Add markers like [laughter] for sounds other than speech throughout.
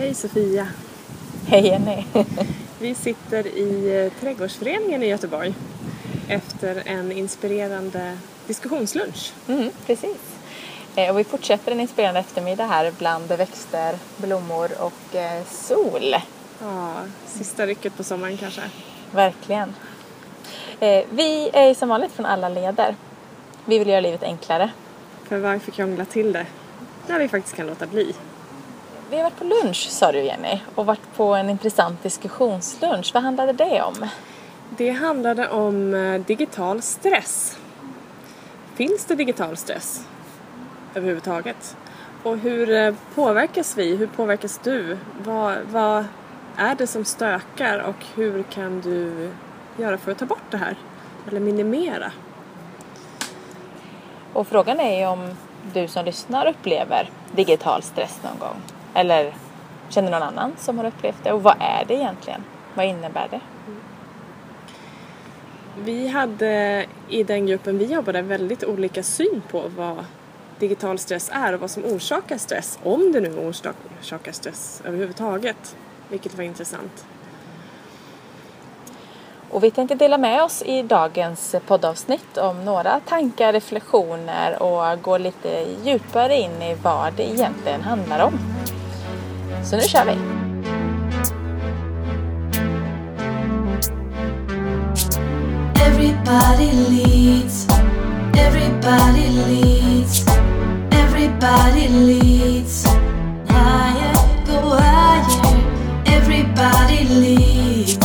Hej Sofia! Hej Jenny! Vi sitter i eh, Trädgårdsföreningen i Göteborg efter en inspirerande diskussionslunch. Mm, precis. Eh, och vi fortsätter en inspirerande eftermiddag här bland växter, blommor och eh, sol. Ja, sista rycket på sommaren kanske. Verkligen. Vi är som vanligt från alla leder. Vi vill göra livet enklare. För varför krångla till det när vi faktiskt kan låta bli? Vi har varit på lunch sa du Jenny och varit på en intressant diskussionslunch. Vad handlade det om? Det handlade om eh, digital stress. Finns det digital stress överhuvudtaget? Och hur eh, påverkas vi? Hur påverkas du? Vad, vad är det som stökar och hur kan du göra för att ta bort det här? Eller minimera? Och frågan är ju om du som lyssnar upplever digital stress någon gång. Eller känner någon annan som har upplevt det? Och vad är det egentligen? Vad innebär det? Vi hade i den gruppen vi jobbade väldigt olika syn på vad digital stress är och vad som orsakar stress. Om det nu orsakar stress överhuvudtaget. Vilket var intressant. Och vi tänkte dela med oss i dagens poddavsnitt om några tankar, reflektioner och gå lite djupare in i vad det egentligen handlar om. Så nu kör vi! Everybody leads, everybody leads, everybody leads. Higher, go higher. Everybody leads,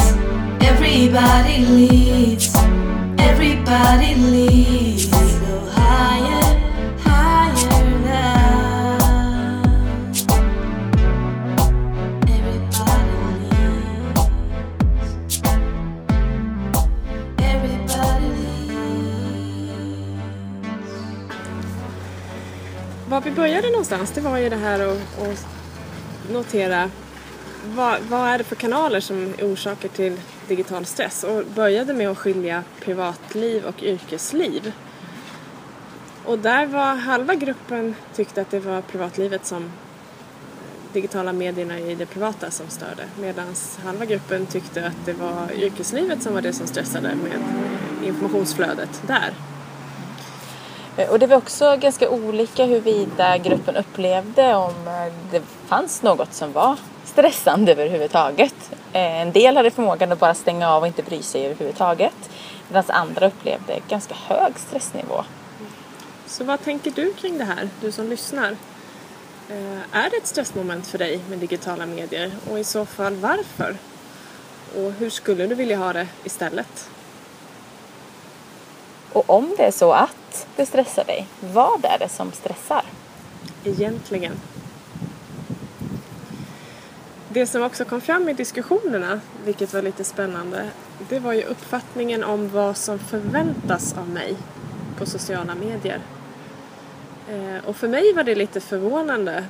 everybody leads, everybody någonstans det var ju det här att, att notera vad, vad är det för kanaler som är orsaker till digital stress och började med att skilja privatliv och yrkesliv. Och där var halva gruppen tyckte att det var privatlivet som digitala medierna i det privata som störde medan halva gruppen tyckte att det var yrkeslivet som var det som stressade med informationsflödet där. Eh, och det var också ganska olika huruvida gruppen upplevde om eh, det fanns något som var stressande överhuvudtaget. Eh, en del hade förmågan att bara stänga av och inte bry sig överhuvudtaget. Medan andra upplevde ganska hög stressnivå. Så vad tänker du kring det här, du som lyssnar? Är det ett stressmoment för dig med digitala medier och i så fall varför? Och hur skulle du vilja ha det istället? Och om det är så att det stressar dig, vad är det som stressar? Egentligen. Det som också kom fram i diskussionerna, vilket var lite spännande, det var ju uppfattningen om vad som förväntas av mig på sociala medier. Eh, och för mig var det lite förvånande,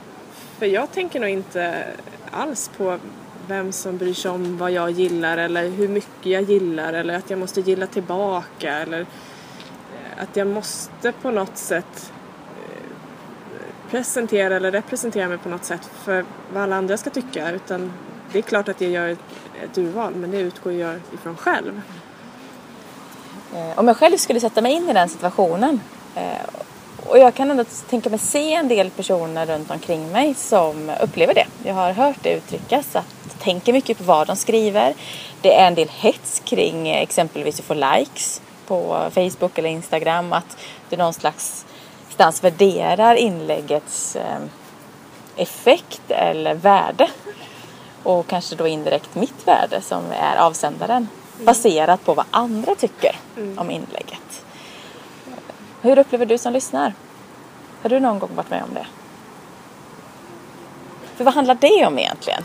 för jag tänker nog inte alls på vem som bryr sig om vad jag gillar eller hur mycket jag gillar eller att jag måste gilla tillbaka eller att jag måste på något sätt eh, presentera eller representera mig på något sätt för vad alla andra ska tycka utan det är klart att jag gör ett, urval men det utgår jag ifrån själv. Eh, om jag själv skulle sätta mig in i den situationen eh, och jag kan ändå tänka mig se en del personer runt omkring mig som upplever det. Jag har hört det uttryckas att tänker mycket på vad de skriver. Det är en del hets kring exempelvis att få likes på Facebook eller Instagram. Att det någon slags stans värderar inläggets eh, effekt eller värde. Och kanske då indirekt mitt värde som är avsändaren. Baserat på vad andra tycker om inlägget. Hur upplever du som lyssnar? Har du någon gång varit med om det? För vad handlar det om egentligen?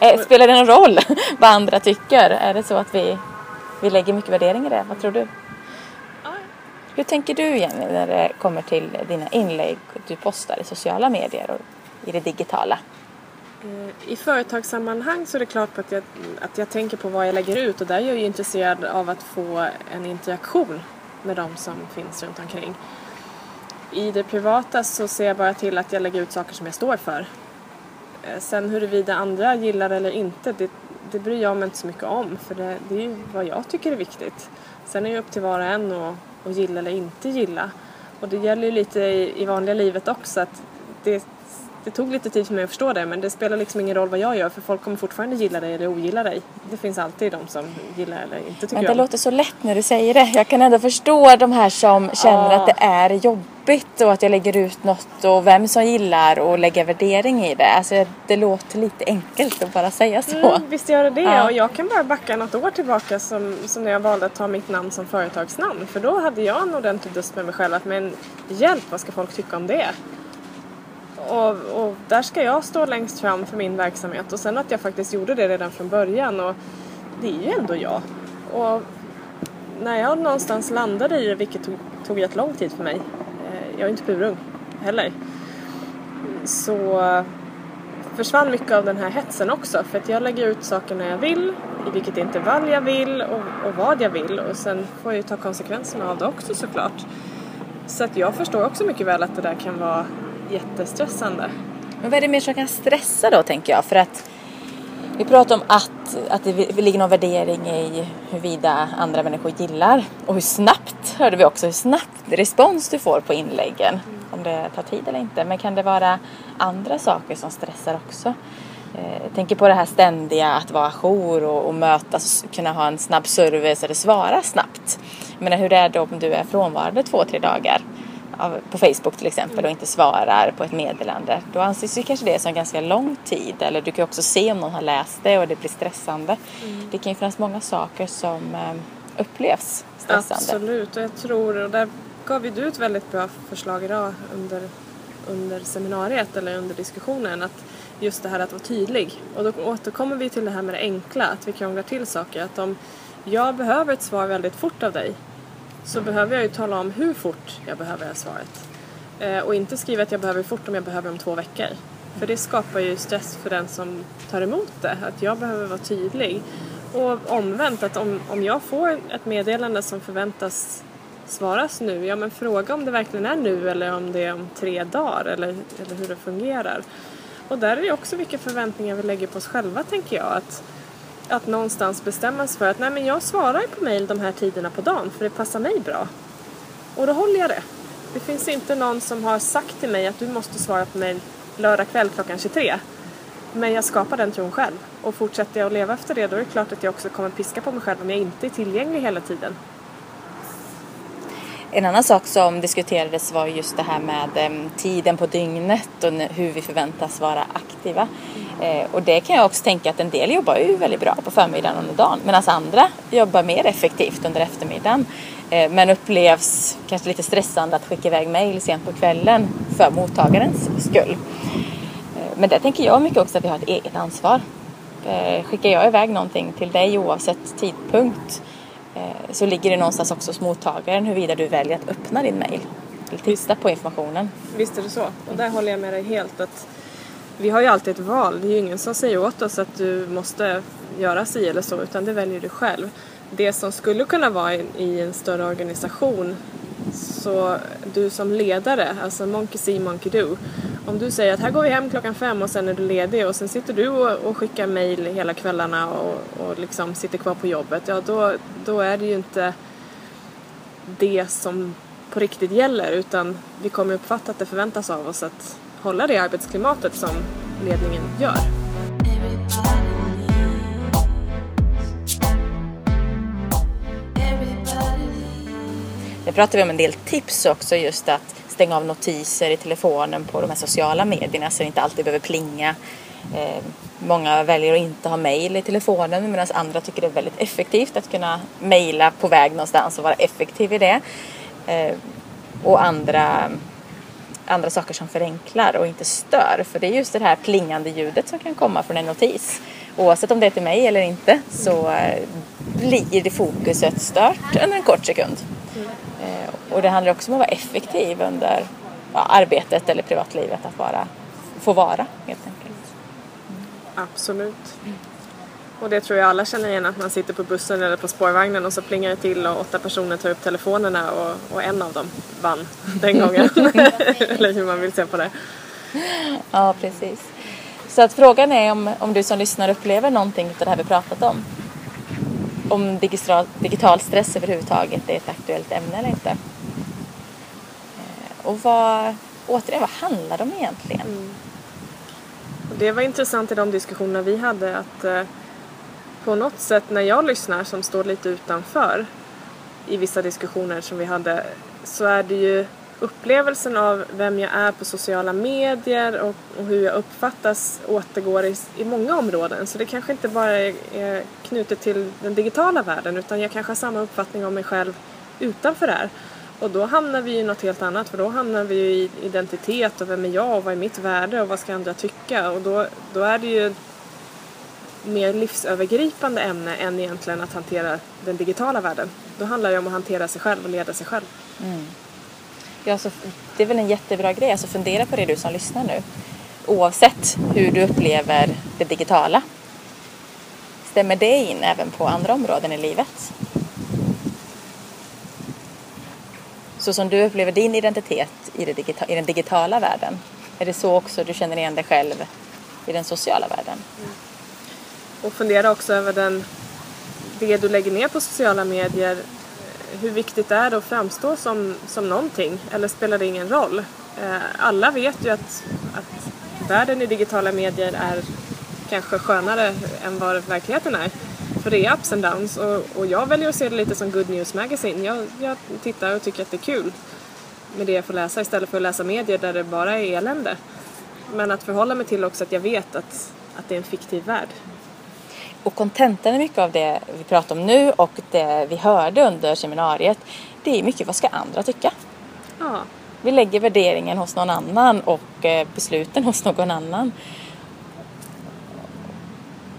Eh, Spelar det någon roll [laughs] vad andra tycker? Är det så att vi, vi lägger mycket värdering i det? Vad tror du? Hur tänker du Jenny när det kommer till dina inlägg du postar i sociala medier och i det digitala? Eh, I företagssammanhang så är det klart att jag, att jag tänker på vad jag lägger ut och där är jag ju intresserad av att få en interaktion med de som finns runt omkring. I det privata så ser jag bara till att jag lägger ut saker som jag står för. Eh, sen huruvida andra gillar eller inte, det, det bryr jag mig inte så mycket om för det, det är ju vad jag tycker är viktigt. Sen är det upp till var och en att, att gilla eller inte gilla. Och det gäller ju lite i, i vanliga livet också att det, det tog lite tid för mig att förstå det men det spelar liksom ingen roll vad jag gör för folk kommer fortfarande gilla dig eller ogilla dig. Det finns alltid de som gillar eller inte tycker Men det om. låter så lätt när du säger det. Jag kan ändå förstå de här som känner Ja. att det är jobbigt och att jag lägger ut något och vem som gillar och lägger värdering i det. Alltså det låter lite enkelt att bara säga så. Mm, visst gör det det Ja. och jag kan bara backa något år tillbaka som, som när jag valde att ta mitt namn som företagsnamn för då hade jag en ordentlig dust med mig själv att men hjälp vad ska folk tycka om det? Och, och där ska jag stå längst fram för min verksamhet och sen att jag faktiskt gjorde det redan från början och det är ju ändå jag. Och när jag någonstans landade i det, vilket tog, tog rätt lång tid för mig, eh, jag är inte purung heller, så försvann mycket av den här hetsen också för att jag lägger ut saker när jag vill, i vilket intervall jag vill och, och vad jag vill och sen får jag ju ta konsekvenserna av det också såklart. Så att jag förstår också mycket väl att det där kan vara jättestressande. Men vad är det mer som kan stressa då tänker jag? För att vi pratar om att, att det ligger någon värdering i huruvida andra människor gillar och hur snabbt, hörde vi också, hur snabbt respons du får på inläggen. Om det tar tid eller inte. Men kan det vara andra saker som stressar också? Eh, Jag tänker på det här ständiga att vara ajour och, och mötas, kunna ha en snabb service eller svara snabbt. Jag menar hur är det om du är frånvarande två, tre dagar? På Facebook till exempel och inte svarar på ett meddelande. Då anses ju kanske det som ganska lång tid. Eller du kan också se om någon har läst det och det blir stressande. Det kan ju finnas många saker som eh, upplevs stressande. Absolut och jag tror, och där gav vi du ett väldigt bra förslag idag under, under seminariet eller under diskussionen att just det här att vara tydlig. Och då återkommer vi till det här med det enkla, att vi krånglar till saker. Att om jag behöver ett svar väldigt fort av dig så behöver jag ju tala om hur fort jag behöver det svaret. Eh, och inte skriva att jag behöver fort om jag behöver om två veckor. För det skapar ju stress för den som tar emot det, att jag behöver vara tydlig. Och omvänt, att om, om jag får ett meddelande som förväntas svaras nu, ja men fråga om det verkligen är nu eller om det är om tre dagar eller, eller hur det fungerar. Och där är det också vilka förväntningar vi lägger på oss själva tänker jag. Att, att någonstans bestämma sig för att nej men jag svarar på mejl de här tiderna på dagen för det passar mig bra. Och då håller jag det. Det finns inte någon som har sagt till mig att du måste svara på mejl lördag kväll klockan 23. Men jag skapar den tron själv. Och fortsätter jag att leva efter det då är det klart att jag också kommer piska på mig själv om jag inte är tillgänglig hela tiden. En annan sak som diskuterades var just det här med ehm, tiden på dygnet och hur vi förväntas vara aktiva. Eh, och det kan jag också tänka att en del jobbar ju väldigt bra på förmiddagen under dagen medan andra jobbar mer effektivt under eftermiddagen. Eh, men upplevs kanske lite stressande att skicka iväg mejl sent på kvällen för mottagarens skull. Eh, men där tänker jag mycket också att vi har ett eget ansvar. Eh, Skickar jag iväg någonting till dig oavsett tidpunkt eh, så ligger det någonstans också hos mottagaren huruvida du väljer att öppna din mail eller titta på informationen. Visst är det så. Och där håller jag med dig helt. att vi har ju alltid ett val. Det är ju ingen som säger åt oss att du måste göra si eller så utan det väljer du själv. Det som skulle kunna vara i, en större organisation så du som ledare, alltså monkey see, monkey do. Om du säger att här går vi hem klockan fem och sen är du ledig och sen sitter du och, och skickar mejl hela kvällarna och, och liksom sitter kvar på jobbet. Ja, då, då är det ju inte det som på riktigt gäller utan vi kommer uppfatta att det förväntas av oss att hålla det arbetsklimatet som ledningen gör. Där pratar vi om en del tips också just att stänga av notiser i telefonen på de här sociala medierna så det inte alltid behöver plinga. Eh, många väljer att inte ha mail i telefonen medan andra tycker det är väldigt effektivt att kunna mejla på väg någonstans och vara effektiv i det. Eh, och andra, andra saker som förenklar och inte stör. För det är just det här plingande ljudet som kan komma från en notis. Oavsett om det är till mig eller inte så eh, blir det fokuset stört under en kort sekund. Eh, Och det handlar också om att vara effektiv under ja, arbetet eller privatlivet. Att vara, få vara helt enkelt. Absolut. Och det tror jag alla känner igen att man sitter på bussen eller på spårvagnen och så plingar det till och åtta personer tar upp telefonerna och, och en av dem vann den gången. [laughs] eller hur man vill se på det. Ja, precis. Så att frågan är om, om du som lyssnar upplever någonting av det här vi pratat om. Om digital, digital stress överhuvudtaget är ett aktuellt ämne eller inte. Eh, Och vad, återigen, vad handlar det om egentligen? Och det var intressant i de diskussioner vi hade att eh, på något sätt när jag lyssnar som står lite utanför i vissa diskussioner som vi hade så är det ju upplevelsen av vem jag är på sociala medier och, och hur jag uppfattas återgår i, i många områden. Så det kanske inte bara är, är knutet till den digitala världen utan jag kanske har samma uppfattning om mig själv utanför det här. Och då hamnar vi i något helt annat för då hamnar vi ju i identitet och vem är jag och vad är mitt värde och vad ska andra tycka och då, då är det ju mer livsövergripande ämne än egentligen att hantera den digitala världen. Då handlar det om att hantera sig själv och leda sig själv. Ja, så det är väl en jättebra grej. Alltså fundera på det du som lyssnar nu. Oavsett hur du upplever det digitala. Stämmer det in även på andra områden i livet? Så som du upplever din identitet i, digita- i den digitala världen. Är det så också du känner igen dig själv i den sociala världen? Och fundera också över den, det du lägger ner på sociala medier. Eh, hur viktigt är det att framstå som, som någonting eller spelar det ingen roll? Eh, alla vet ju att, att världen i digitala medier är kanske skönare än vad verkligheten är. För det är ups and downs och, och jag väljer att se det lite som Good News Magazine. Jag, jag tittar och tycker att det är kul med det jag får läsa istället för att läsa medier där det bara är elände. Men att förhålla mig till också att jag vet att, att det är en fiktiv värld. Och kontentan är mycket av det vi pratar om nu och det vi hörde under seminariet. Det är mycket vad ska andra tycka? Ja, Vi lägger värderingen hos någon annan och eh, besluten hos någon annan.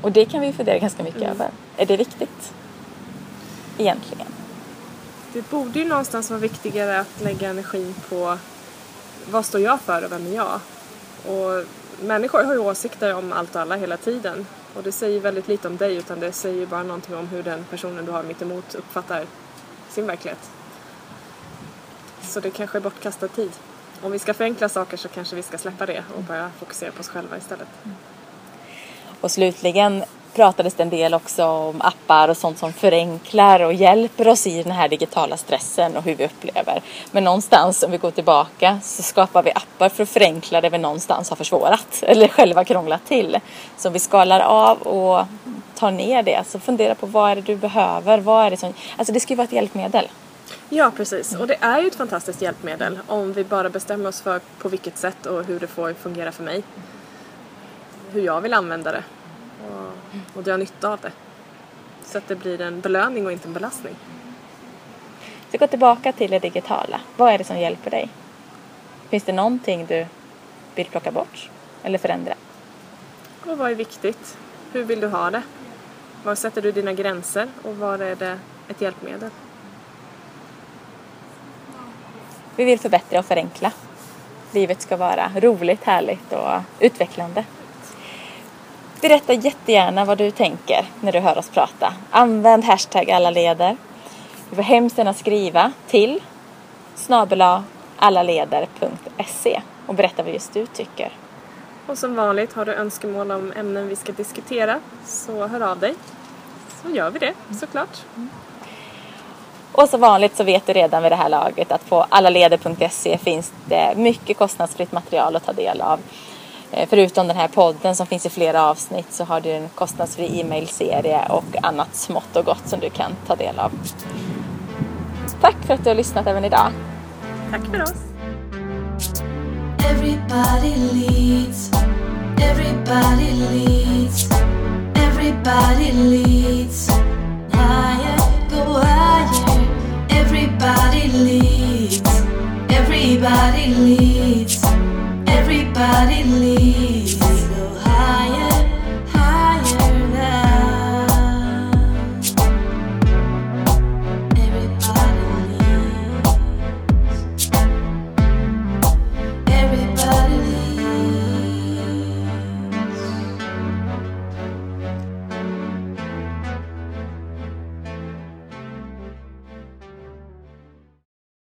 Och det kan vi fundera ganska mycket över. Är det viktigt? Egentligen. det borde ju någonstans vara viktigare att lägga energin på vad står jag för och vem är jag? Och människor har ju åsikter om allt och alla hela tiden. Och det säger väldigt lite om dig utan det säger bara någonting om hur den personen du har mitt emot uppfattar sin verklighet. Så det kanske är bortkastad tid. Om vi ska förenkla saker så kanske vi ska släppa det och börja fokusera på oss själva istället. Och slutligen pratades det en del också om appar och sånt som förenklar och hjälper oss i den här digitala stressen och hur vi upplever. Men någonstans, om vi går tillbaka, så skapar vi appar för att förenkla det vi någonstans har försvårat [laughs] eller själva krånglat till. Så om vi skalar av och tar ner det, så fundera på vad är det du behöver? Vad är det som... Alltså det ska ju vara ett hjälpmedel. Ja, precis. Och det är ju ett fantastiskt hjälpmedel om vi bara bestämmer oss för på vilket sätt och hur det får fungera för mig. Hur jag vill använda det och, och dra nytta av det. Så att det blir en belöning och inte en belastning. Så gå tillbaka till det digitala. Vad är det som hjälper dig? Finns det någonting du vill plocka bort eller förändra? Och vad är viktigt? Hur vill du ha det? Var sätter du dina gränser och var är det ett hjälpmedel? Vi vill förbättra och förenkla. Livet ska vara roligt, härligt och utvecklande. Berätta jättegärna vad du tänker när du hör oss prata. Använd hashtag alla leder. Du får hemskt gärna skriva till snabela allaleder.se och berätta vad just du tycker. Och som vanligt har du önskemål om ämnen vi ska diskutera så hör av dig. Så gör vi det såklart. Och som vanligt så vet du redan vid det här laget att på allaleder.se finns det mycket kostnadsfritt material att ta del av. Eh, Förutom den här podden som finns i flera avsnitt så har du en kostnadsfri e-mailserie och annat smått och gott som du kan ta del av. Tack för att du har lyssnat även idag. Tack för oss! Everybody leads. Everybody leads. Everybody leads. Higher, go higher. Everybody leads. Everybody leads. nobody leaves.